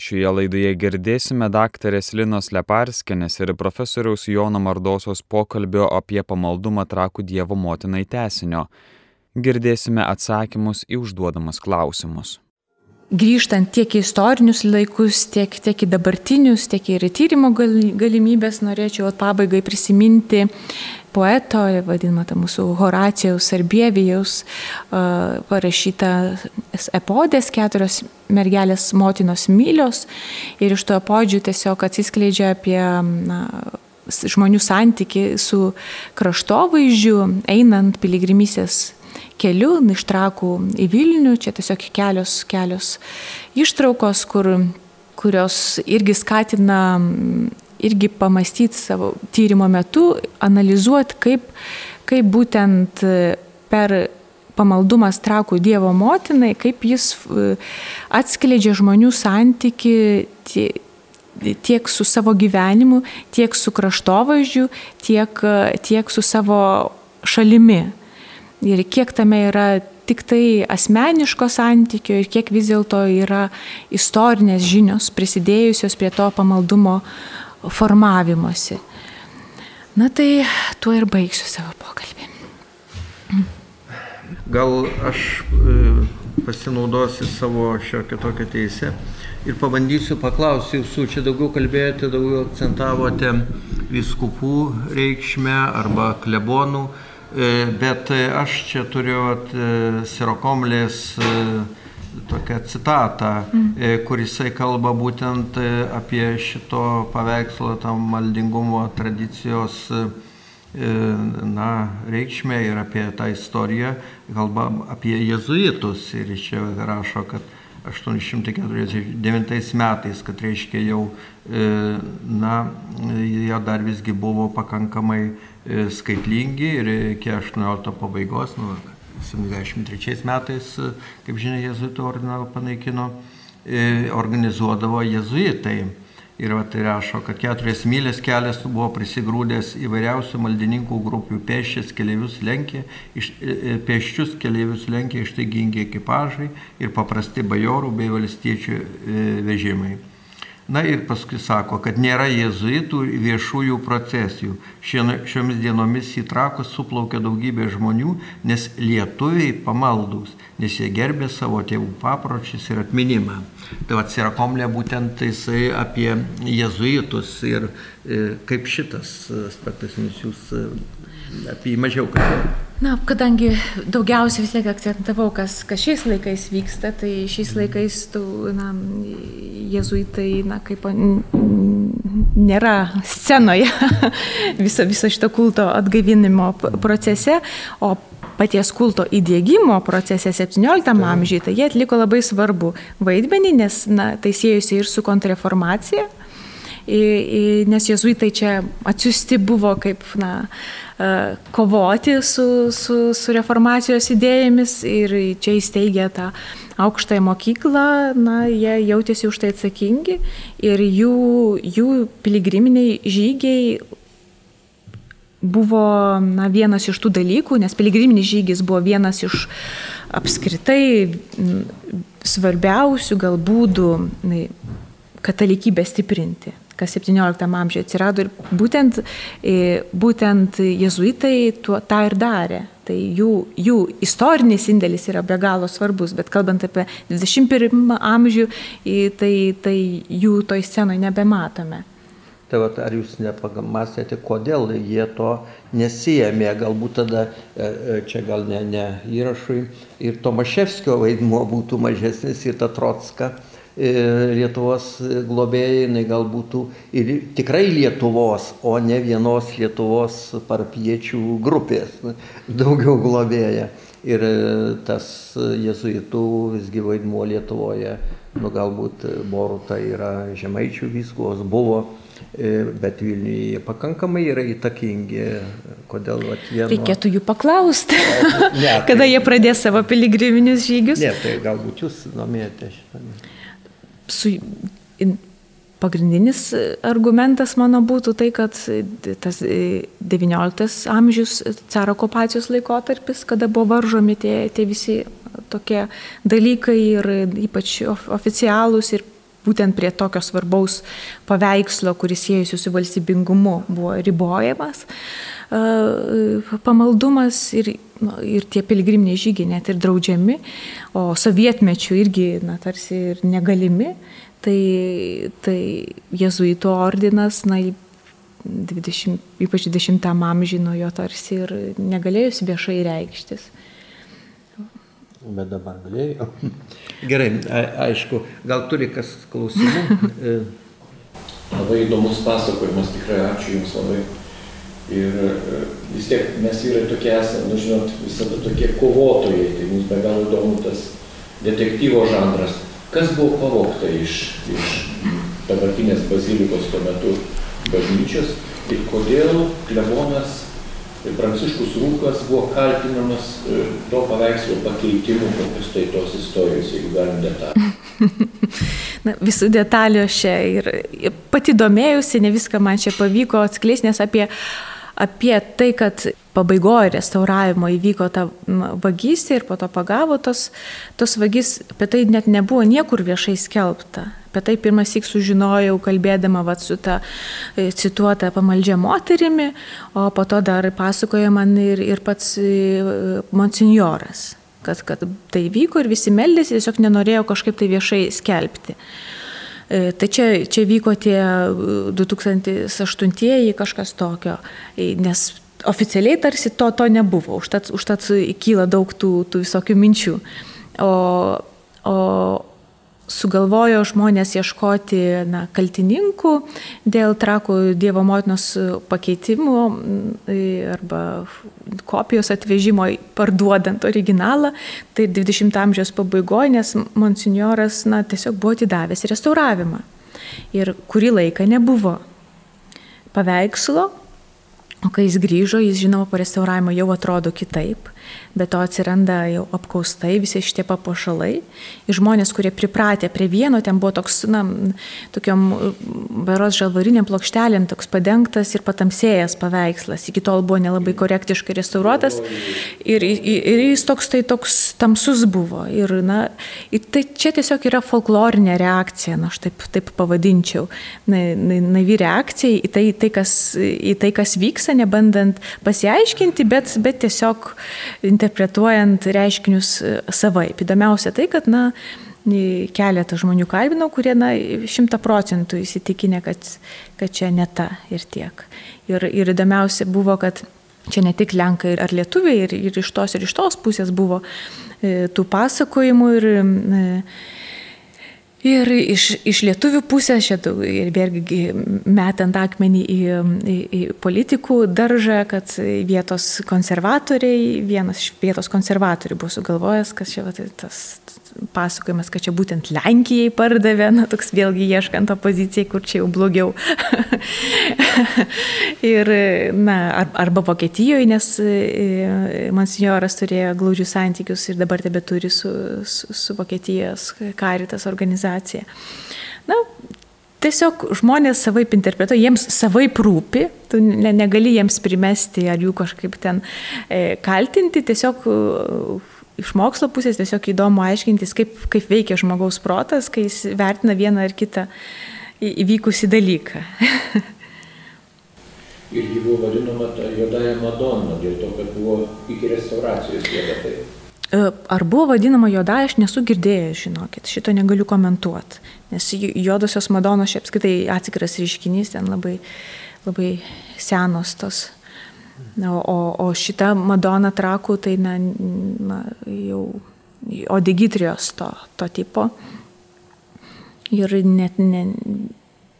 Šioje laidoje girdėsime daktarės Linos Leparskenės ir profesoriaus Jono Mardosios pokalbio apie pamaldumą trakų Dievo motinai tesinio. Girdėsime atsakymus į užduodamus klausimus grįžtant tiek į istorinius laikus, tiek, tiek į dabartinius, tiek ir į tyrimo galimybės, norėčiau pabaigai prisiminti poeto, vadinamą tą mūsų Horacijaus Arbievijaus parašytą epodės keturios mergelės motinos mylios. Ir iš to epodžių tiesiog atsiskleidžia apie na, žmonių santyki su kraštovaizdžiu, einant piligrimysės keliu iš trakų į Vilnių, čia tiesiog kelios, kelios ištraukos, kur, kurios irgi skatina irgi pamastyti savo tyrimo metu, analizuoti, kaip, kaip būtent per pamaldumas trakų Dievo motinai, kaip jis e, atskleidžia žmonių santyki tiek su savo gyvenimu, tiek su kraštovaizdžiu, tiek, tiek su savo šalimi. Ir kiek tame yra tik tai asmeniško santykio ir kiek vis dėlto yra istorinės žinios prisidėjusios prie to pamaldumo formavimosi. Na tai tuo ir baigsiu savo pokalbį. Gal aš e, pasinaudosiu savo šiokią tokią teisę ir pabandysiu paklausti jūsų, čia daugiau kalbėjote, daugiau akcentavote viskupų reikšmę arba klebonų E, bet e, aš čia turiu Sirokomlės tokią citatą, mm. kur jisai kalba būtent apie šito paveikslo tam maldingumo tradicijos na, reikšmę ir apie tą istoriją, kalba apie jezuitus ir čia rašo, kad 849 metais, kad reiškia jau, na, jie dar visgi buvo pakankamai E, skaitlingi ir iki 18 pabaigos, nu, 73 metais, e, kaip žinia, jezuitų ordiną panaikino, e, organizuodavo jezuitai. Ir va, tai rašo, kad keturias mylės kelias buvo prisigrūdęs įvairiausių maldininkų grupių pėščias keliaivius lenkė, iš, pėščius keliaivius lenkė ištaigingi ekipažai ir paprasti bajorų bei valstiečių vežimai. Na ir paskui sako, kad nėra jėzuitų viešųjų procesijų. Šiomis dienomis į trakus suplaukia daugybė žmonių, nes lietuviai pamaldus, nes jie gerbė savo tėvų papročius ir atminimą. Tai va, Sirakomlė būtent jisai apie jėzuitus ir e, kaip šitas aspektas, nes jūs e, apie jį mažiau kalbėjote. Na, kadangi daugiausiai vis tiek akcentavau, kas, kas šiais laikais vyksta, tai šiais laikais tų, na, jezuitai, na, kaip nėra scenoje viso, viso šito kulto atgaivinimo procese, o paties kulto įdėgymo procese 17 amžiuje, tai jie atliko labai svarbu vaidmenį, nes na, tai siejusi ir su kontrreformacija, nes jezuitai čia atsiusti buvo kaip na, E, kovoti su, su, su reformacijos idėjomis ir čia įsteigė tą aukštąją mokyklą, na, jie jautėsi už tai atsakingi ir jų, jų piligriminiai žygiai buvo na, vienas iš tų dalykų, nes piligriminis žygis buvo vienas iš apskritai svarbiausių gal būdų katalikybę stiprinti kas 17 amžiuje atsirado ir būtent, e, būtent jezuitai tuo, tą ir darė. Tai jų, jų istorinis indėlis yra be galo svarbus, bet kalbant apie 21 amžių, tai, tai jų toj scenoje nebematome. Tai va, ar jūs nepamastėte, kodėl jie to nesijėmė, galbūt tada, e, e, čia gal ne, ne įrašui, ir Tomaševskio vaidmuo būtų mažesnis į tą Trotską E, Lietuvos globėjai, jinai gal būtų ir tikrai Lietuvos, o ne vienos Lietuvos parpiečių grupės, daugiau globėja. Ir e, tas jezuitų visgi vaidmuo Lietuvoje, nu galbūt Boruta yra žemaičių vyskos, buvo, e, bet Vilniuje pakankamai yra įtakingi. Kodėl vieno... Reikėtų jų paklausti, ne, tai... kada jie pradės savo piligriminius žygius. Ne, tai galbūt jūs domėjate šitą su, in, pagrindinis argumentas mano būtų tai, kad tas XIX amžius caro okupacijos laikotarpis, kada buvo varžomi tie, tie visi tokie dalykai ir ypač oficialūs ir būtent prie tokio svarbaus paveikslo, kuris siejasi su valstybingumu, buvo ribojamas pamaldumas ir, nu, ir tie piligriminiai žygiai net ir draudžiami, o sovietmečių irgi, na, tarsi ir negalimi, tai, tai jezuito ordinas, na, 20, ypač 20 amžiuje nuo jo tarsi ir negalėjus viešai reikštis bet dabar galėjau. Gerai, a, aišku, gal turi kas klausimų? labai įdomus pasakojimas, tikrai ačiū Jums labai. Ir e, vis tiek mes vyrai tokie esame, nu žinot, visada tokie kovotojai, tai mums be galo įdomu tas detektyvo žanras. Kas buvo pavokta iš, iš dabartinės bazilikos tuo metu bažnyčios ir kodėl klebonas Pranciškus Rūkas buvo kaltinamas e, to paveikslo pakeitimu, kokius tai tos istorijos, jeigu galim detalių. Na, visų detalių aš čia ir pati domėjusi, ne viską man čia pavyko atskleisti, nes apie, apie tai, kad pabaigoje restauravimo įvyko ta vagystė ir po to pagavo tos, tos vagys, apie tai net nebuvo niekur viešai skelbta. Apie tai pirmas įk sužinojau, kalbėdama vat, su ta e, cituota pamaldžia moterimi, o po to dar pasakoja man ir, ir pats e, monsinjoras, kad, kad tai vyko ir visi meldėsi, tiesiog nenorėjo kažkaip tai viešai skelbti. E, tai čia, čia vyko tie 2008-ieji kažkas tokio, nes oficialiai tarsi to, to nebuvo, užtat, užtat kyla daug tų, tų visokių minčių. O, o, sugalvojo žmonės ieškoti na, kaltininkų dėl trakų Dievo motinos pakeitimų arba kopijos atvežimo parduodant originalą. Tai 20 amžiaus pabaigoje, nes monsinjoras na, tiesiog buvo atidavęs restauravimą. Ir kurį laiką nebuvo paveikslo, o kai jis grįžo, jis žinoma po restauravimo jau atrodo kitaip bet to atsiranda jau apkaustai visi šitie papuošalai. Ir žmonės, kurie pripratę prie vieno, ten buvo toks, na, tokiam beros žalvariniam plokštelėm, toks padengtas ir patamsėjęs paveikslas. Iki tol buvo nelabai korektiškai restauruotas ir, ir, ir jis toks tai toks tamsus buvo. Ir, na, ir tai čia tiesiog yra folklorinė reakcija, na, aš taip, taip pavadinčiau. Naivi reakcija į tai, tai, kas, į tai, kas vyksta, nebandant pasiaiškinti, bet, bet tiesiog interpretuojant reiškinius e, savaip. Įdomiausia tai, kad, na, keletą žmonių kalbinau, kurie, na, šimta procentų įsitikinę, kad, kad čia ne ta ir tiek. Ir, ir įdomiausia buvo, kad čia ne tik lenkai ar lietuviai, ir, ir iš tos ir iš tos pusės buvo e, tų pasakojimų ir e, Ir iš, iš lietuvių pusės, šitą, ir vėlgi metant akmenį į, į, į politikų daržą, kad vietos konservatoriai, vienas iš vietos konservatorių buvo sugalvojęs, kad čia va, tai tas pasakojimas, kad čia būtent Lenkijai pardavė, na, toks vėlgi ieškant opozicijai, kur čia jau blogiau. ir, na, arba Vokietijoje, nes e, monsinjoras turėjo glaudžius santykius ir dabar tebe turi su, su, su Vokietijos karitas organizacija. Na, Tiesiog žmonės savaip interpretuoja, jiems savaip rūpi, tu ne, negali jiems primesti ar jų kažkaip ten e, kaltinti, tiesiog iš mokslo pusės tiesiog įdomu aiškintis, kaip, kaip veikia žmogaus protas, kai jis vertina vieną ar kitą įvykusi dalyką. Ir ji buvo vadinama juodąją Madonna, dėl to, kad buvo iki restauracijos juoda tai. E, ar buvo vadinama juodąja, aš nesu girdėjęs, žinokit, šito negaliu komentuoti, nes juodosios Madonos šiaip apskritai atskiras reiškinys, ten labai, labai senos tos O, o šita Madona trakų, tai na, na, jau odigitrijos to, to tipo. Ir net ne,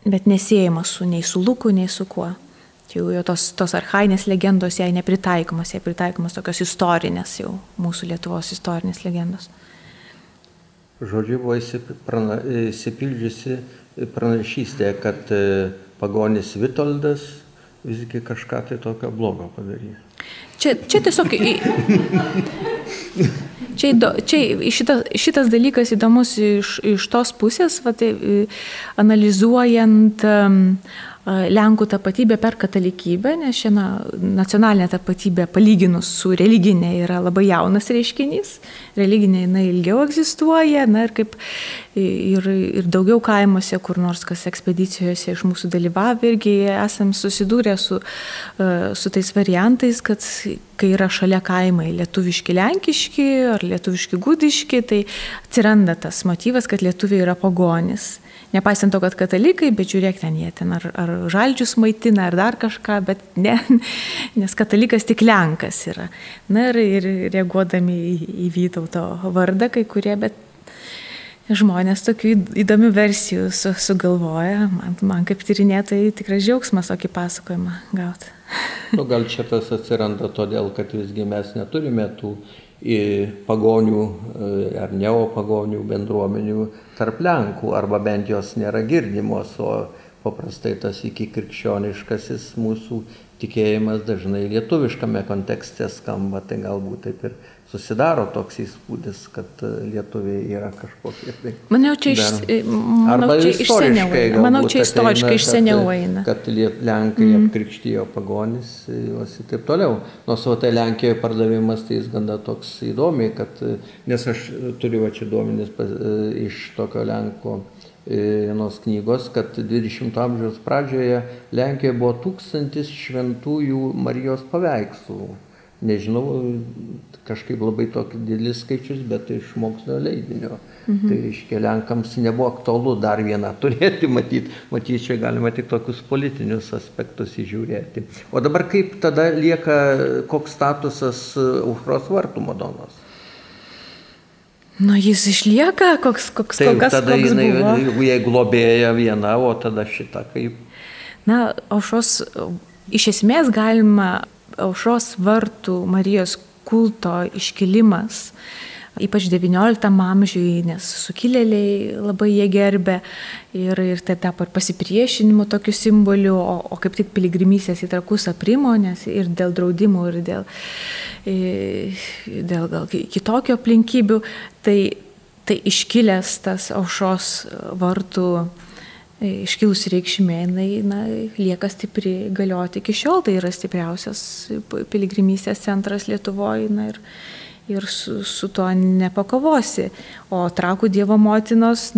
bet nesėjama su nei su Luku, nei su kuo. Jau, jau tos, tos arhainės legendos jai nepritaikomas, jai pritaikomas tokios istorinės jau mūsų Lietuvos istorinės legendos. Žodžiu, buvo įsipildžiusi pranašystė, kad e, pagonis Vitoldas visgi kažką tai tokio blogo padarys. Čia, čia tiesiog... Čia, čia šitas, šitas dalykas įdomus iš, iš tos pusės, va, tai, analizuojant um, Lenkų tapatybė per katalikybę, nes šiandien nacionalinė tapatybė palyginus su religinė yra labai jaunas reiškinys. Religinė jinai ilgiau egzistuoja, na ir kaip ir, ir daugiau kaimuose, kur nors kas ekspedicijose iš mūsų dalyvavo, irgi esam susidūrę su, su tais variantais, kad kai yra šalia kaimai lietuviški lenkiški ar lietuviški gudiški, tai atsiranda tas motyvas, kad lietuviai yra pagonis. Nepaisant to, kad katalikai, bet žiūrėk ten jie ten ar, ar žaldžius maitina, ar dar kažką, bet ne, nes katalikas tik Lenkas yra. Na ir, ir reaguodami į, į Vytauto vardą kai kurie, bet žmonės tokių įdomių versijų su, sugalvoja. Man, man kaip tyrinėtojai tikrai džiaugsmas tokį pasakojimą gauti. Nu, gal čia tas atsiranda todėl, kad visgi mes neturime tų pagonių e, ar neopagonių bendruomenių tarp Lenkų, arba bent jos nėra girdimos, o paprastai tas iki krikščioniškasis mūsų tikėjimas dažnai lietuviškame kontekste skamba, tai galbūt taip ir susidaro toks įspūdis, kad lietuviai yra kažkokie. Tai manau, čia iš, manau, čia iš seniau eina. Manau, čia istoriškai iš seniau eina. Kad, kad Lenkai mm. apkrikštijo pagonis, juos ir taip toliau. Nors o tai Lenkijoje pardavimas, tai jis ganda toks įdomiai, kad, nes aš turiu čia duomenis iš tokio Lenko vienos knygos, kad 20-ojo amžiaus pradžioje Lenkijoje buvo tūkstantis šventųjų Marijos paveikslų. Nežinau, kažkaip labai tokį didelis skaičius, bet iš mokslo leidinio. Mhm. Tai reiškia, Lenkams nebuvo aktualu dar vieną turėti, matyti, matyti, čia galima tik tokius politinius aspektus įžiūrėti. O dabar kaip tada lieka, koks statusas užros vartų Madonos? Nu, jis išlieka, koks, koks, Taip, koks, tada koks jinai, buvo. jei globėja viena, o tada šita kaip. Na, aušos, iš esmės galima aušos vartų Marijos kulto iškilimas, ypač XIX amžiui, nes sukilėliai labai jie gerbė ir, ir tai tapo ir pasipriešinimo tokiu simboliu, o, o kaip tik piligrimysės į trakus aprimo, nes ir dėl draudimų, ir dėl, dėl gal kitokio aplinkybių, tai, tai iškilęs tas aušos vartų iškilusi reikšmė, jinai na, lieka stipri galioti iki šiol, tai yra stipriausias piligrimystės centras Lietuvoje na, ir, ir su, su tuo nepakovosi. O trakų Dievo motinos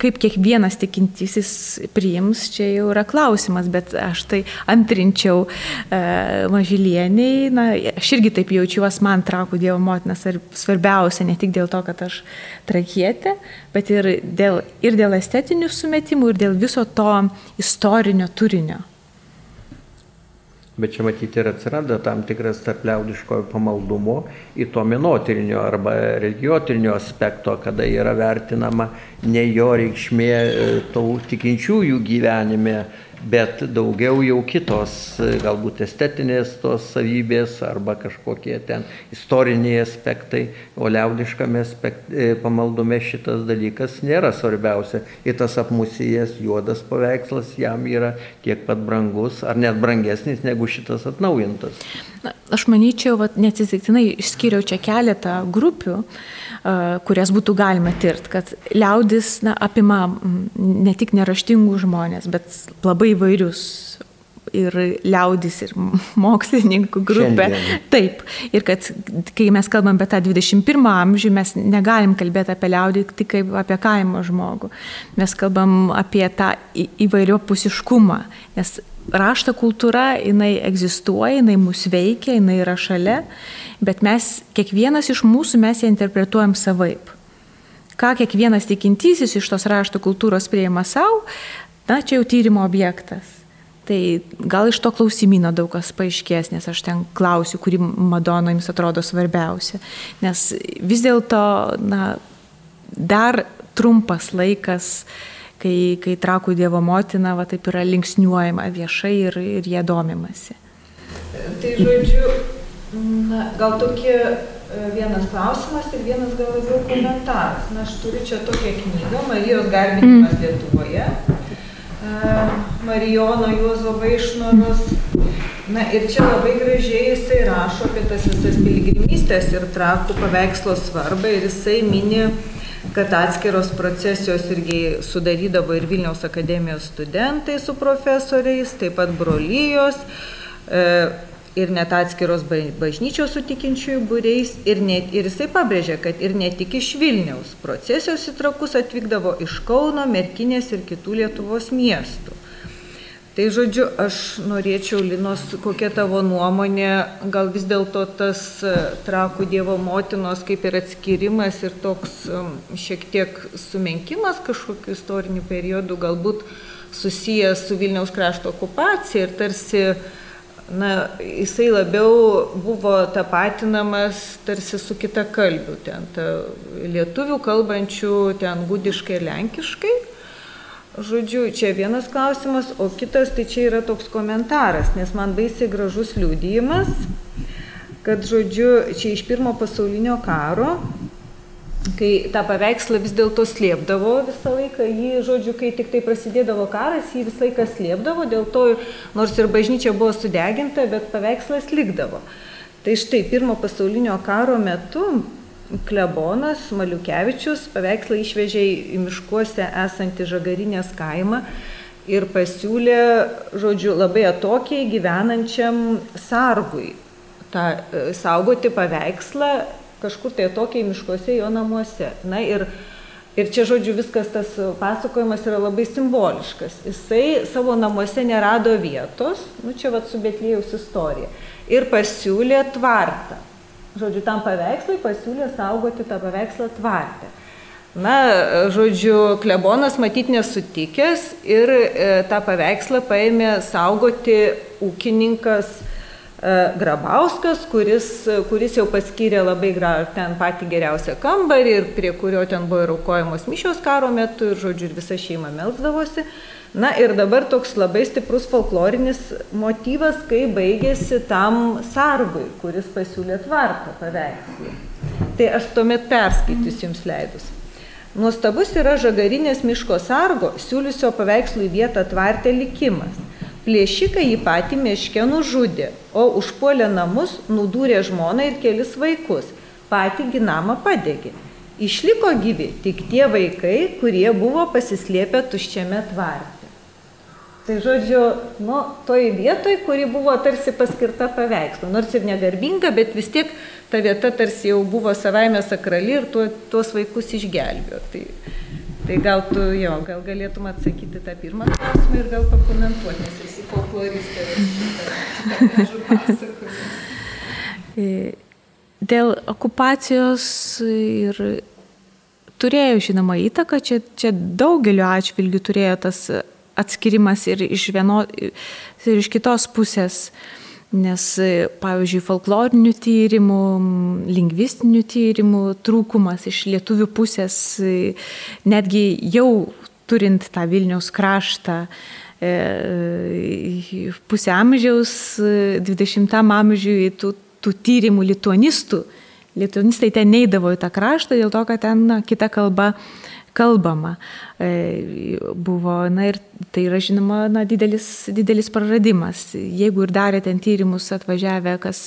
kaip kiekvienas tikintysis priims, čia jau yra klausimas, bet aš tai antrinčiau e, mažylieniai, na, aš irgi taip jaučiuosi, man trakų Dievo motina svarbiausia, ne tik dėl to, kad aš trakietė, bet ir dėl, ir dėl estetinių sumetimų, ir dėl viso to istorinio turinio. Bet čia matyti ir atsiranda tam tikras tarp liaudiškojo pamaldumo į to menotirinio arba religiotirinio aspekto, kada yra vertinama ne jo reikšmė e, tų tikinčiųjų gyvenime, bet daugiau jau kitos, galbūt estetinės tos savybės arba kažkokie ten istoriniai aspektai, o liaudiškame aspekt, e, pamaldume šitas dalykas nėra svarbiausia. Ir tas apmusėjęs juodas paveikslas jam yra tiek pat brangus ar net brangesnis negu šitas atnaujintas. Na, aš manyčiau, neatsitiktinai išskiriau čia keletą grupių, kurias būtų galima tirti, kad liaudis na, apima ne tik neraštingų žmonės, bet labai įvairius ir liaudis, ir mokslininkų grupė. Šiandien. Taip. Ir kad kai mes kalbam apie tą 21 amžių, mes negalim kalbėti apie liaudį tik kaip apie kaimo žmogų. Mes kalbam apie tą įvairio pusiškumą. Nes rašto kultūra, jinai egzistuoja, jinai mus veikia, jinai yra šalia bet mes, kiekvienas iš mūsų, mes ją interpretuojam savaip. Ką kiekvienas tikintysis iš tos rašto kultūros prieima savo, na, čia jau tyrimo objektas. Tai gal iš to klausimino daug kas paaiškės, nes aš ten klausiu, kuri Madona jums atrodo svarbiausia. Nes vis dėlto, na, dar trumpas laikas, kai, kai trakų Dievo motina, va taip yra linksniuojama viešai ir, ir jie domimasi. Tai žodžiu, Na, gal tokie e, vienas klausimas ir vienas gal labiau komentaras. Na, aš turiu čia tokią knygą, Marijos garbinimas mm. Lietuvoje, e, Marijono Juozo Vaišnoros Na ir čia labai gražiai jisai rašo apie tas visas piligrimystės ir trakų paveikslo svarbą ir jisai mini, kad atskiros procesijos irgi sudarydavo ir Vilniaus akademijos studentai su profesoriais, taip pat brolyjos. E, ir net atskiros bažnyčios sutikinčiųjų būreis ir, net, ir jisai pabrėžė, kad ir ne tik iš Vilniaus procesijos į trakus atvykdavo iš Kauno, Merkinės ir kitų Lietuvos miestų. Tai žodžiu, aš norėčiau, Linos, kokia tavo nuomonė, gal vis dėlto tas e, trakų Dievo motinos kaip ir atskirimas ir toks šiek tiek sumenkimas kažkokiu istoriniu periodu, galbūt susijęs su Vilniaus krašto okupacija ir tarsi, na, jisai labiau buvo tapatinamas tarsi su kita kalbiu, ten ta lietuvių kalbančių ten gudiškai ir lenkiškai Žodžiu, čia vienas klausimas, o kitas tai čia yra toks komentaras, nes man baisiai gražus liūdėjimas, kad, žodžiu, čia iš pirmo pasaulinio karo, kai tą paveikslą vis dėlto slėpdavo visą laiką, jį, žodžiu, kai tik tai prasidėdavo karas, jį visą laiką slėpdavo, dėl to, nors ir bažnyčia buvo sudeginta, bet paveikslas likdavo. Tai štai pirmo pasaulinio karo metu klebonas Maliukevičius paveikslą išvežė į miškuose esantį žagarinės kaimą ir pasiūlė, žodžiu, labai atokiai gyvenančiam sargui tą e, saugoti paveikslą kažkur tai atokiai miškuose jo namuose. Na ir Ir čia, žodžiu, viskas tas pasakojimas yra labai simboliškas. Jisai savo namuose nerado vietos, nu čia vad su Betlėjaus istorija, ir pasiūlė tvartą. Žodžiu, tam paveikslui pasiūlė saugoti tą paveikslą tvartę. Na, žodžiu, klebonas matyt nesutikęs ir e, tą paveikslą paėmė saugoti ūkininkas e, Grabauskas, kuris, kuris jau paskyrė labai gra, ten patį geriausią kambarį ir prie kurio ten buvo ir aukojamos mišios karo metu ir, žodžiu, ir visa šeima melsdavosi. Na ir dabar toks labai stiprus folklorinis motyvas, kai baigėsi tam sargui, kuris pasiūlė tvarką paveikslui. Tai aš tuomet perskaitysiu jums leidus. Nuostabus yra žagarinės miško sargo, siūliusio paveikslui vietą tvartę likimas. Plėšikai jį patį miške nužudė, o užpuolė namus, nudūrė žmoną ir kelis vaikus, patį ginamą padegė. Išliko gyvi tik tie vaikai, kurie buvo pasislėpę tuščiame tvarte. Tai žodžiu, nu, toj vietoj, kuri buvo tarsi paskirta paveikslu, nors ir negarbinga, bet vis tiek ta vieta tarsi jau buvo savaime sakrali ir tuo, tuos vaikus išgelbėjo. Tai, tai gal tu jo, gal galėtum atsakyti tą pirmą klausimą ir gal pakomentuoti, nes esi folkloristė. E, dėl okupacijos ir turėjo žinoma įtaką, čia, čia daugeliu atžvilgių turėjo tas atskirimas ir iš, vieno, ir iš kitos pusės. Nes, pavyzdžiui, folklorinių tyrimų, lingvistinių tyrimų trūkumas iš lietuvių pusės, netgi jau turint tą Vilniaus kraštą, e, pusę amžiaus, 20 amžiui tų, tų tyrimų lituanistų, lituanistai ten neidavo į tą kraštą dėl to, kad ten na, kita kalba kalbama e, buvo, na ir tai yra žinoma, na, didelis, didelis praradimas. Jeigu ir darė ten tyrimus atvažiavę, kas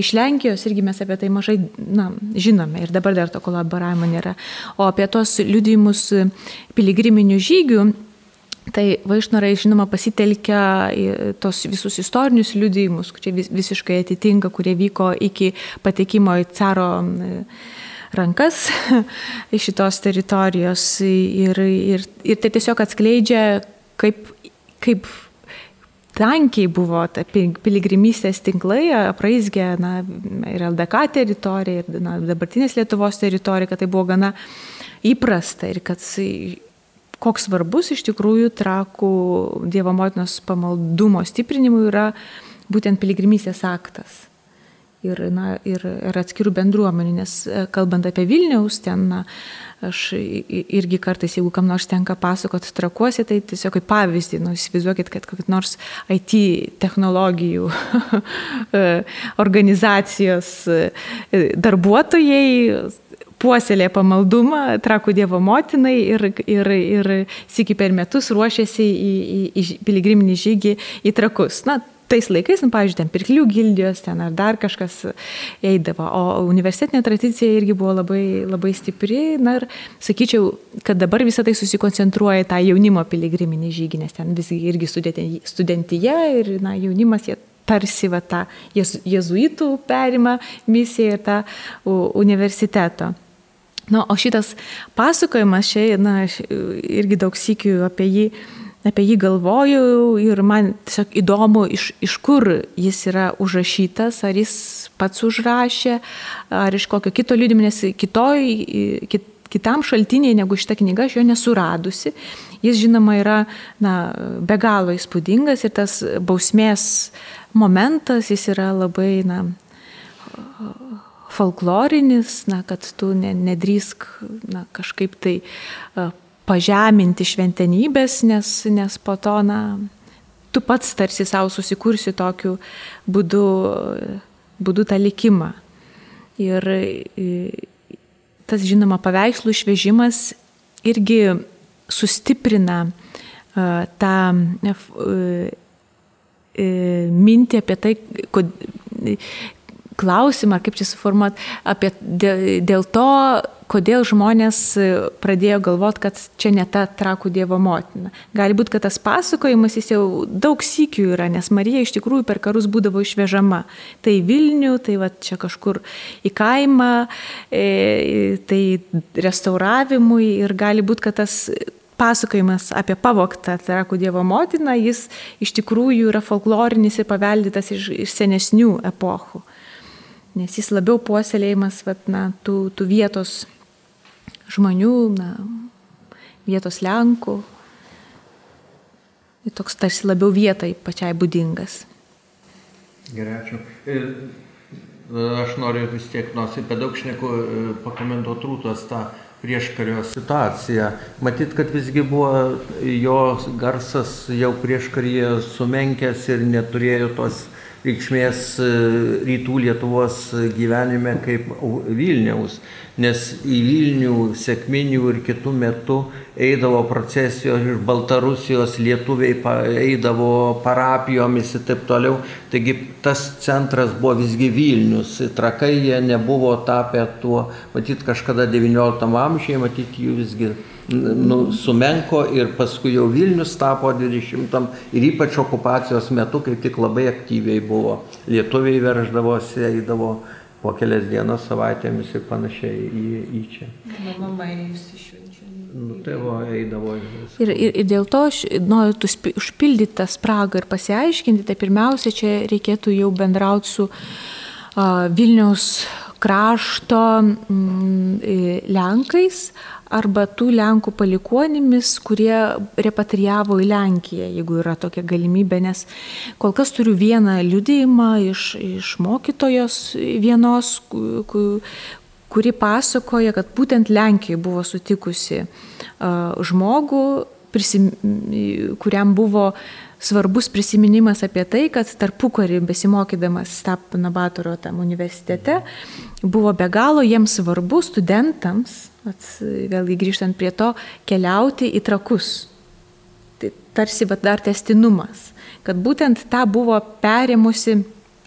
iš Lenkijos, irgi mes apie tai mažai, na, žinome ir dabar dar to kolaboravimo nėra. O apie tos liudijimus piligriminių žygių, Tai vaišnorai, žinoma, pasitelkia tos visus istorinius liudijimus, kurie visiškai atitinka, kurie vyko iki patekimo į caro rankas iš šitos teritorijos ir, ir, ir tai tiesiog atskleidžia, kaip, kaip tankiai buvo ta piligrimystės tinklai, apraizgė na, ir LDK teritorija, ir na, dabartinės Lietuvos teritorija, kad tai buvo gana įprasta ir kad koks svarbus iš tikrųjų trakų Dievo motinos pamaldumo stiprinimui yra būtent piligrimystės aktas ir, na, ir, ir atskirų bendruomenių, nes e, kalbant apie Vilniaus, ten na, aš irgi kartais, jeigu kam nors tenka pasakoti trakuosi, tai tiesiog kaip pavyzdį, nu, įsivaizduokit, kad kokį nors IT technologijų e, organizacijos e, darbuotojai puoselė pamaldumą trakų Dievo motinai ir, ir, ir sėki per metus ruošiasi į, į, į piligriminį žygį į trakus. Na, tais laikais, nu, pavyzdžiui, ten pirklių gildijos ten ar dar kažkas eidavo, o universitetinė tradicija irgi buvo labai, labai stipri. Na ir sakyčiau, kad dabar visą tai susikoncentruoja tą jaunimo piligriminį žygį, nes ten visgi irgi studentyje ir na, jaunimas jie tarsi va tą jezuitų perima misiją ir tą universiteto. Na, o šitas pasakojimas čia, na, irgi daug sykių apie jį, apie jį galvoju ir man tiesiog įdomu, iš, iš kur jis yra užrašytas, ar jis pats užrašė, ar iš kokio kito liūdimo, nes kitoj, kit, kitam šaltiniai negu šita knyga aš jo nesuradusi. Jis žinoma yra na, be galo įspūdingas ir tas bausmės momentas, jis yra labai na, folklorinis, na, kad tu ne, nedrįsk na, kažkaip tai pažeminti šventenybės, nes, nes po to, na, tu pats tarsi savo susikursi tokiu būdu, būdu tą likimą. Ir tas, žinoma, paveikslų išvežimas irgi sustiprina uh, tą uh, mintį apie tai, kod, klausimą, kaip čia suformuoti, apie dėl, dėl to, kodėl žmonės pradėjo galvoti, kad čia ne ta trakų Dievo motina. Gali būti, kad tas pasakojimas jis jau daug sykių yra, nes Marija iš tikrųjų per karus būdavo išvežama. Tai Vilnių, tai va čia kažkur į kaimą, e, tai restauravimui ir gali būti, kad tas pasakojimas apie pavoktą trakų Dievo motiną, jis iš tikrųjų yra folklorinis ir paveldytas iš, iš senesnių epochų nes jis labiau puoselėjimas vat, na, tų, tų vietos žmonių, na, vietos Lenkų. Ir toks tarsi labiau vietai pačiai būdingas. Gerai, ačiū. E, aš noriu vis tiek, nors apie daug šneku, e, pakomentuoti rūtos tą prieškario situaciją. Matyt, kad visgi buvo jo garsas jau prieškaryje sumenkęs ir neturėjo tos reikšmės e, rytų Lietuvos gyvenime kaip Vilniaus, nes į Vilnių sėkminių ir kitų metų eidavo procesijos iš Baltarusijos, lietuviai eidavo parapijomis ir taip toliau. Taigi tas centras buvo visgi Vilnius. Trakai jie nebuvo tapę tuo, matyt, kažkada XIX amžiuje, matyt, jų visgi nu, sumenko ir paskui jau Vilnius tapo 20-am ir ypač okupacijos metu, kai tik labai aktyviai buvo. Lietuviai verždavosi, eidavo po kelias dienas savaitėmis ir panašiai į, į čia. Mama išsišvenčia. Nu, tėvo eidavo. Ir, ir, ir dėl to aš noriu užpildyti tą spragą ir pasiaiškinti, tai pirmiausia, čia reikėtų jau bendrauti su uh, Vilniaus krašto mm, Lenkais arba tų Lenkų palikuonimis, kurie repatrijavo į Lenkiją, jeigu yra tokia galimybė, nes kol kas turiu vieną liudėjimą iš, iš mokytojos vienos, kuri pasakoja, kad būtent Lenkija buvo sutikusi žmogų, prisim, kuriam buvo svarbus prisiminimas apie tai, kad tarpukarį besimokydamas Stapano Batoro tam universitete buvo be galo jiems svarbu studentams vėlgi grįžtant prie to, keliauti į trakus. Tai tarsi bet dar testinumas, kad būtent tą buvo perėmusi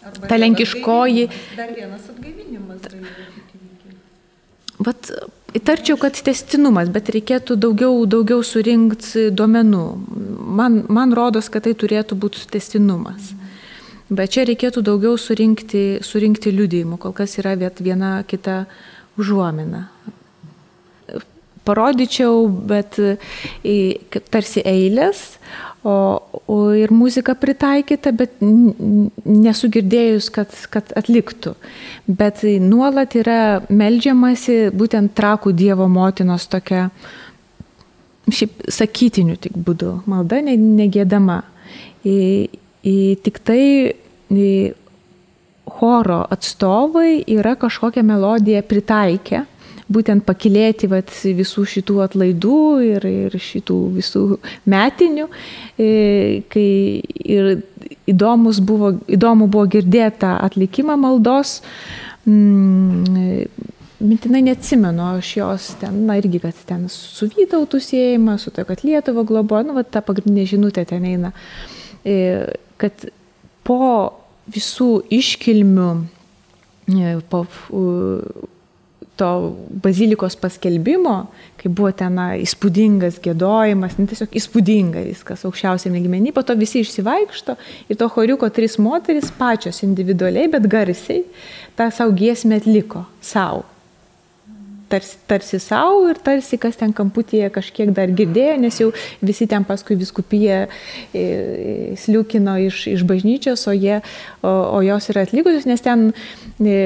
Arba ta lenkiškoji. Dar vienas atgaivinimas. Vat, įtarčiau, kad testinumas, bet reikėtų daugiau, daugiau surinkti duomenų. Man, man rodos, kad tai turėtų būti testinumas. Bet čia reikėtų daugiau surinkti, surinkti liudijimų, kol kas yra viena kita užuomina parodyčiau, bet tarsi eilės, o, o ir muzika pritaikyta, bet nesu girdėjus, kad, kad atliktų. Bet nuolat yra melžiamasi būtent trakų Dievo motinos tokia, šiaip sakytiniu tik būdu, malda negėdama. Į, į, tik tai į, choro atstovai yra kažkokią melodiją pritaikę būtent pakilėti vat, visų šitų atlaidų ir, ir šitų visų metinių. E, kai ir įdomus buvo, įdomu buvo girdėti tą atlikimą maldos. Mm, Mintinai neatsimenu, aš jos ten, na irgi, kad ten su Vytautų siejama, su to, kad Lietuva globoja, nu, va, ta pagrindinė žinutė ten eina, e, kad po visų iškilmių, e, po to bazilikos paskelbimo, kai buvo ten įspūdingas gėdojimas, ne tiesiog įspūdinga viskas aukščiausiame lygmenį, po to visi išsivaikšto ir to choriuko trys moteris pačios individualiai, bet garsiai tą savo giesmę atliko savo tarsi, tarsi savo ir tarsi kas ten kamputėje kažkiek dar girdėjo, nes jau visi ten paskui viskupiją e, sliukino iš, iš bažnyčios, o, jie, o, o jos yra atlikusios, nes ten e,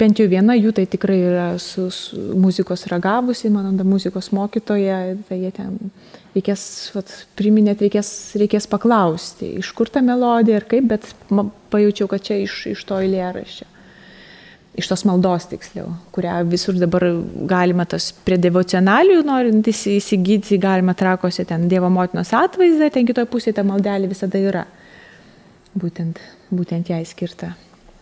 bent jau viena jų tai tikrai yra su, su muzikos ragavusi, mano da muzikos mokytoja, tai jie ten reikės, vat, priminėt, reikės, reikės paklausti, iš kur ta melodija ir kaip, bet pajaučiau, kad čia iš, iš to eilėraščio iš tos maldos tiksliau, kurią visur dabar galima tas prie devocionalijų norint įsigyti, galima trakose ten Dievo motinos atvaizdą, ten kitoje pusėje ta maldelė visada yra. Būtent, būtent jai skirta.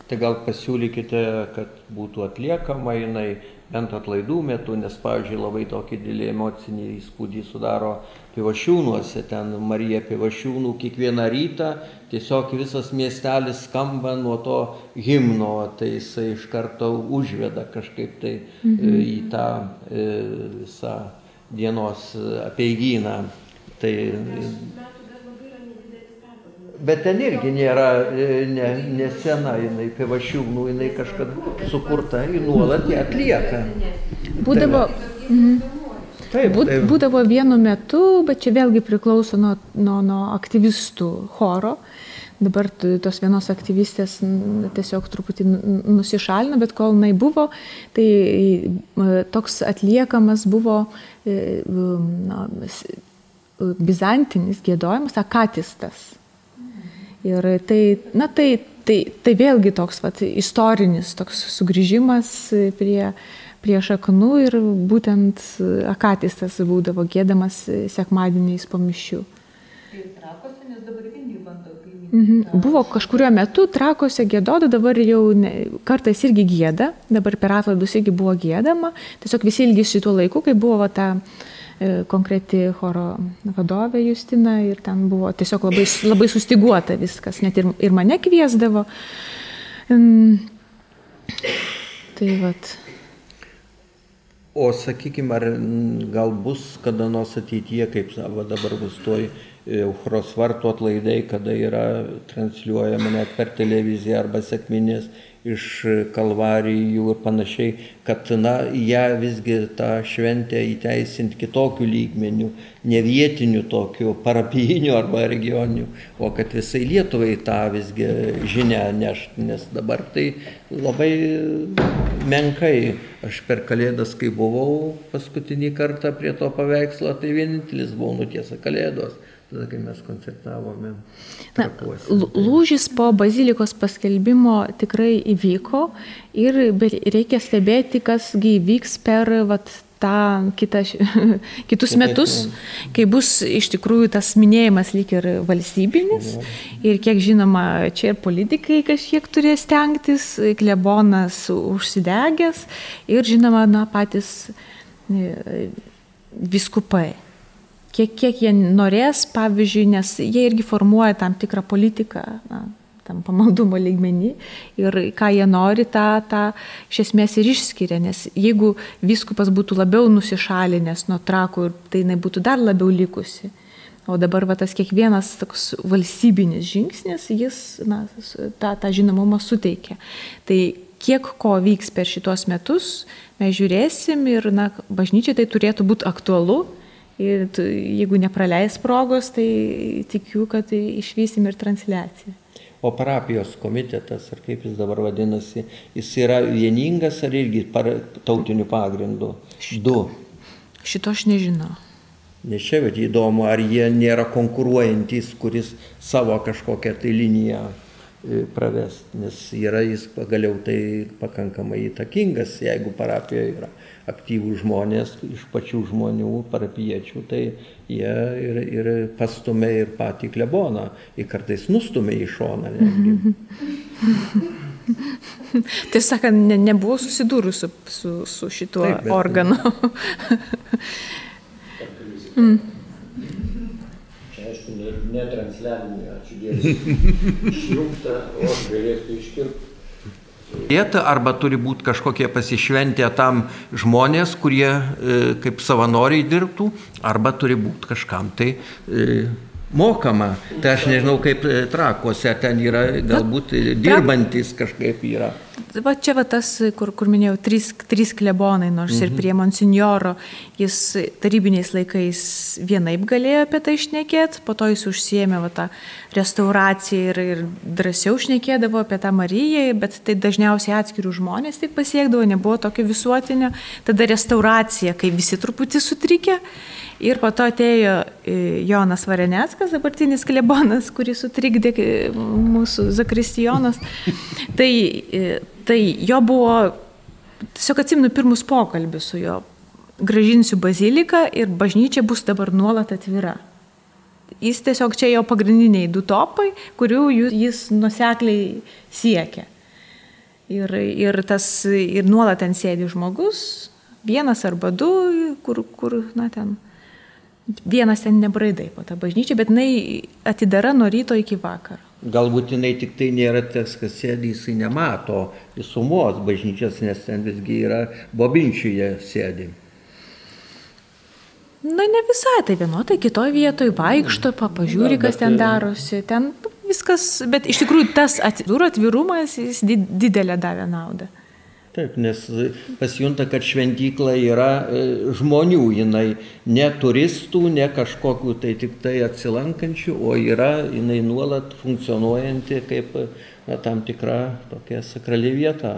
Tai gal pasiūlykite, kad būtų atliekama jinai bent atlaidų metu, nes, pavyzdžiui, labai tokį didelį emocinį įspūdį sudaro pivašiūnuose, ten Marija pivašiūnų kiekvieną rytą, tiesiog visas miestelis skamba nuo to himno, tai jisai iš karto užveda kažkaip tai mhm. į tą e, visą dienos apieigyną. Tai, Bet ten irgi nėra e, ne, ne sena, jinai pivašiūnų, jinai kažkada sukurta, ji nuolat ją atlieka. Būdavo, mhm. taip, taip. būdavo vienu metu, bet čia vėlgi priklauso nuo, nuo, nuo aktyvistų choro. Dabar tos vienos aktyvistės tiesiog truputį nusišalino, bet kol jinai buvo, tai toks atliekamas buvo e, na, bizantinis gėdojimas, akatistas. Ir tai, na tai, tai, tai vėlgi toks vat, istorinis toks sugrįžimas prie, prie šaknų ir būtent akatistas būdavo gėdamas sekmadieniais po mišių. Mhm. Buvo kažkurio metu trakose gėdoda, dabar jau ne, kartais irgi gėda, dabar per atlaidus irgi buvo gėdama, tiesiog visi ilgisi tuo laiku, kai buvo va, ta konkreti choro vadovė Justina ir ten buvo tiesiog labai, labai sustiguota viskas, net ir, ir mane kviesdavo. Tai vat. O sakykime, ar gal bus kada nors ateityje, kaip va, dabar bus toj Auchros vartų atlaidai, kada yra transliuojama net per televiziją arba sekminės iš kalvarijų ir panašiai, kad na, ją visgi tą šventę įteisinti kitokių lygmenių, ne vietinių tokių, parapijinių arba regioninių, o kad visai Lietuvai tą visgi žinę nešti, nes dabar tai labai menkai. Aš per Kalėdas, kai buvau paskutinį kartą prie to paveikslo, tai vienintelis buvau nutiesa Kalėdos tada, kai mes koncertavome. Na, lūžis po bazilikos paskelbimo tikrai įvyko ir reikia stebėti, kasgi įvyks per vat, tą kitą, kitus metus, kai bus iš tikrųjų tas minėjimas lyg ir valstybinis. Ir kiek žinoma, čia ir politikai kažkiek turės stengtis, klebonas užsidegęs ir žinoma, na, patys e, viskupai kiek, kiek jie norės, pavyzdžiui, nes jie irgi formuoja tam tikrą politiką. Na, tam pamaldumo lygmenį ir ką jie nori, tą, tą iš esmės ir išskiria, nes jeigu viskupas būtų labiau nusišalinęs nuo trakų, tai jinai būtų dar labiau likusi. O dabar va, tas kiekvienas toks valstybinis žingsnis, jis na, tą, tą žinomumą suteikia. Tai kiek ko vyks per šitos metus, mes žiūrėsim ir na, bažnyčiai tai turėtų būti aktualu, Ir tu, jeigu nepraleis progos, tai tikiu, kad išvysim ir transliaciją. O parapijos komitetas, ar kaip jis dabar vadinasi, jis yra vieningas ar irgi tautiniu pagrindu? Du. Šito aš nežinau. Nes čia bet įdomu, ar jie nėra konkuruojantis, kuris savo kažkokią tai liniją e, pravest, nes yra jis pagaliau tai pakankamai įtakingas, jeigu parapijoje yra aktyvūs žmonės iš pačių žmonių, parapiečių, tai jie ir, ir pastumė ir patį kleboną, ir kartais nustumė į šoną. Tiesą sakant, ne, nebuvo susidūrus su, su, su šituo Taip, bet, organu. mm. Čia aš aišku, netransliavimui, ačiū Dievui, išjungta, o aš galėsiu iškirpti. Vieta arba turi būti kažkokie pasišventę tam žmonės, kurie e, kaip savanoriai dirbtų, arba turi būti kažkam tai e, mokama. Tai aš nežinau, kaip e, trakuose ten yra, galbūt dirbantis kažkaip yra. Va čia va tas, kur, kur minėjau, trys, trys klebonai, nors mhm. ir prie monsinjoro, jis tarybiniais laikais vienaip galėjo apie tai išnekėti, po to jis užsiemė va, tą restauraciją ir, ir drąsiau šnekėdavo apie tą Mariją, bet tai dažniausiai atskirių žmonės tik pasiekdavo, nebuvo tokio visuotinio. Tada restauracija, kai visi truputį sutrikė. Ir po to atėjo e, Jonas Vareneckas, dabartinis klebonas, kurį sutrikdė e, mūsų Zakristijonas. Tai, e, tai jo buvo, tiesiog atsimenu pirmus pokalbius su juo. Gražinsiu baziliką ir bažnyčia bus dabar nuolat atvira. Jis tiesiog čia jo pagrindiniai du topai, kurių jis nusekliai siekia. Ir, ir, tas, ir nuolat ten sėdi žmogus, vienas arba du, kur, kur na ten Vienas ten nebraidai po tą bažnyčią, bet jinai atidara nuo ryto iki vakaro. Galbūt jinai tik tai nėra tas, kas sėdi, jisai nemato visumos bažnyčios, nes ten visgi yra bobinčiuje sėdi. Na, ne visai, tai vienoje, tai kitoje vietoje vaikšto, papažiūri, kas ten darosi. Ten viskas, bet iš tikrųjų tas atvirumas, jis didelę davė naudą. Taip, nes pasijunta, kad šventykla yra e, žmonių, jinai ne turistų, ne kažkokių tai tik tai atsilankančių, o yra jinai nuolat funkcionuojanti kaip na, tam tikra tokia sakrali vieta,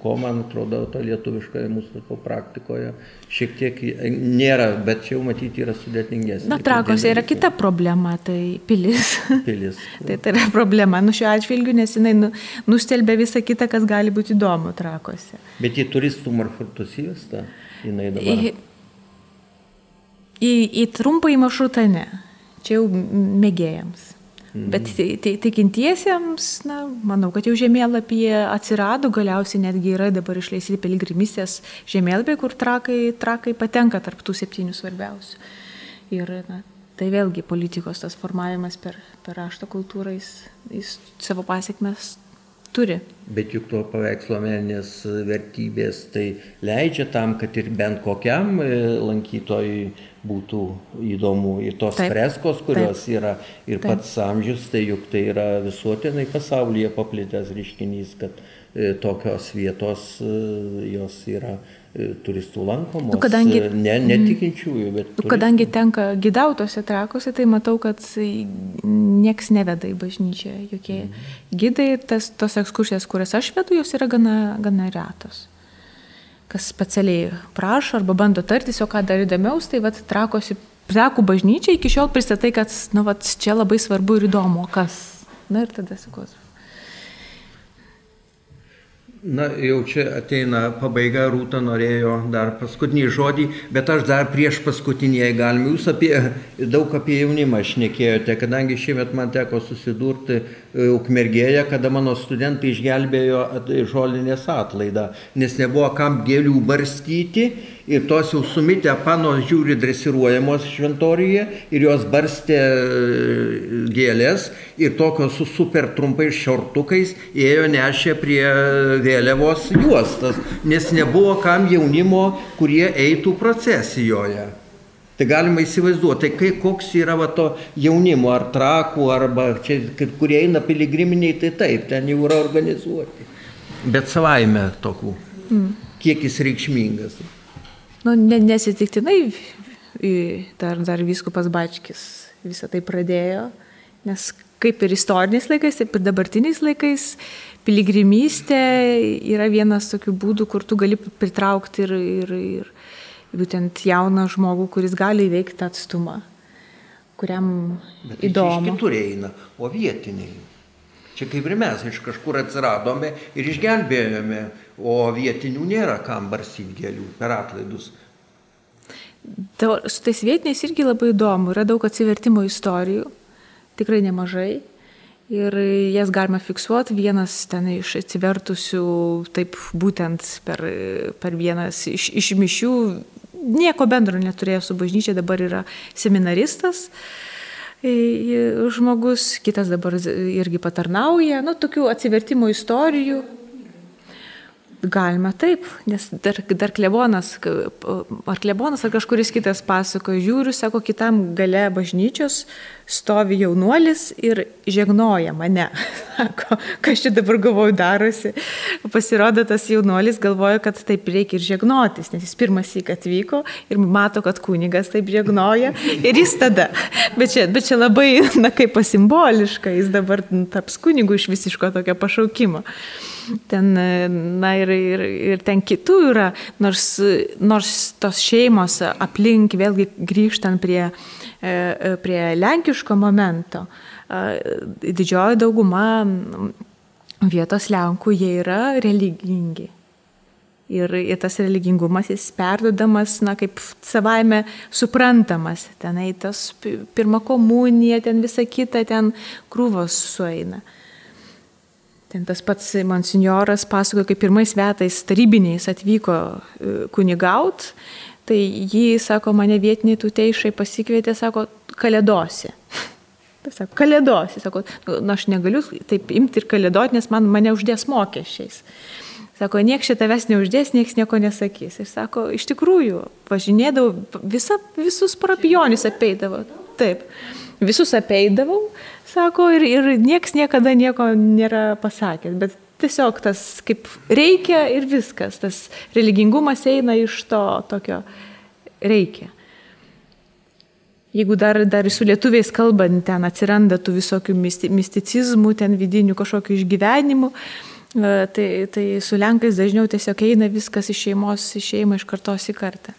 ko man atrodo to lietuviškoje mūsų praktikoje šiek tiek nėra, bet čia jau matyti yra sudėtingesnė. Na, trakose yra kita problema, tai pilis. Pilis. tai tai yra problema, nu šiuo atžvilgiu, nes jinai nu, nustelbė visą kitą, kas gali būti įdomu trakose. Bet į turistų maršrutus įvesta, jinai dabar. Į, į, į trumpąjį maršrutą ne, čia jau mėgėjams. Mhm. Bet tikintiesiems, na, manau, kad jau žemėlapyje atsirado, galiausiai netgi yra dabar išleisti piligrimystės žemėlapiai, kur trakai, trakai patenka tarp tų septynių svarbiausių. Ir na, tai vėlgi politikos tas formavimas per, per rašto kultūrą, jis, jis savo pasiekmes turi. Bet juk to paveikslo meninės vertybės tai leidžia tam, kad ir bent kokiam e, lankytojui būtų įdomu. Ir tos taip, freskos, kurios taip, yra, ir taip. pats amžius, tai juk tai yra visuotinai pasaulyje paplitęs reiškinys, kad e, tokios vietos e, jos yra turistų lankomos. Nu, kadangi, e, ne, netikinčiųjų, bet... Nu, kadangi tenka gidautose trakose, tai matau, kad nieks neveda į bažnyčią. Jokie mhm. gidai, tas, tos ekskursijas, kurias aš vedu, jos yra gana, gana retos kas specialiai prašo arba bando tartis, o ką dar įdomiaus, tai vad trakosi, trakų bažnyčia iki šiol pristatai, kad, nu, vad čia labai svarbu ir įdomu, kas. Na ir tada sakau, Na, jau čia ateina pabaiga, Rūta norėjo dar paskutinį žodį, bet aš dar prieš paskutinį galim. Jūs apie, daug apie jaunimą šnekėjote, kadangi šiemet man teko susidurti Ukmergėje, kada mano studentai išgelbėjo žolinės atlaidą, nes nebuvo kam gėlių barstyti ir tos jau sumitę panos žiūri dresiruojamos šventorijoje ir jos barstė e, gėlės ir tokios su super trumpais šortukais ėjo nešė prie vėliavos juostas, nes nebuvo kam jaunimo, kurie eitų procesijoje. Tai galima įsivaizduoti, tai kai koks yra va to jaunimo, ar trakų, arba čia, kurie eina piligriminiai, tai taip, ten jau yra organizuoti. Bet savaime tokių. Mm. Kiek jis reikšmingas nu, ne, nesitiktinai dar, dar viskupas Bačkis visą tai pradėjo, nes kaip ir istoriniais laikais, taip ir dabartiniais laikais piligrimystė yra vienas tokių būdų, kur tu gali pritraukti ir, ir, ir būtent jauną žmogų, kuris gali įveikti atstumą, kuriam Bet įdomu. Kitur eina, o vietiniai. Čia kaip ir mes iš kažkur atsiradome ir išgelbėjome o vietinių nėra kam barsyti gėlių per atlaidus. Su tais vietiniais irgi labai įdomu, yra daug atsivertimo istorijų, tikrai nemažai. Ir jas galima fiksuoti, vienas ten iš atsivertusių, taip būtent per, per vienas iš, iš mišių, nieko bendro neturėjo su bažnyčia, dabar yra seminaristas. žmogus, kitas dabar irgi patarnauja, nu, tokių atsivertimo istorijų Galima taip, nes dar, dar klebonas, ar klebonas, ar kažkuris kitas pasakoja, žiūriu, sako, kitam gale bažnyčios stovi jaunuolis ir žegnoja mane. Sako, kas čia dabar galvoju darosi. Pasirodo, tas jaunuolis galvoja, kad taip reikia ir žegnotis, nes jis pirmas įk atvyko ir mato, kad kunigas taip žegnoja ir jis tada. Bet čia, bet čia labai, na kaip pasimboliška, jis dabar taps kunigu iš visiško tokio pašaukimo ten, na ir, ir, ir ten kitų yra, nors, nors tos šeimos aplink, vėlgi grįžtant prie, e, prie lenkiško momento, didžioji dauguma vietos lenkų, jie yra religingi. Ir, ir tas religingumas jis perdodamas, na, kaip savaime suprantamas. Tenai tas pirma komunija, ten visa kita, ten krūvos sueina. Ten tas pats monsinjoras pasakojo, kaip pirmais metais tarybiniais atvyko e, kunigaut, tai jį, sako, mane vietiniai tuteišai pasikvietė, sako, kalėdosi. Tai sako, kalėdosi, sako, na, nu, aš negaliu taip imti ir kalėdoti, nes man mane uždės mokesčiais. Sako, nieks šitą ves neuždės, nieks nieko nesakys. Ir sako, iš tikrųjų, važinėdavau, visa, visus parapionus apeidavau. Taip, visus apeidavau, sako, ir, ir nieks niekada nieko nėra pasakęs, bet tiesiog tas kaip reikia ir viskas, tas religingumas eina iš to tokio reikia. Jeigu dar, dar su lietuviais kalbant, ten atsiranda tų visokių misticizmų, ten vidinių kažkokių išgyvenimų, tai, tai su lenkais dažniau tiesiog eina viskas iš šeimos į šeimą, iš kartos į kartą.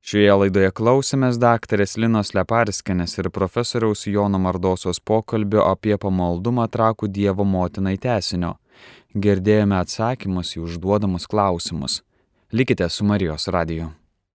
Šioje laidoje klausėmės daktarės Linos Leparskinės ir profesoriaus Jono Mardosos pokalbio apie pamaldumą trakų Dievo motinai tesinio. Girdėjome atsakymus į užduodamus klausimus. Likite su Marijos radiju.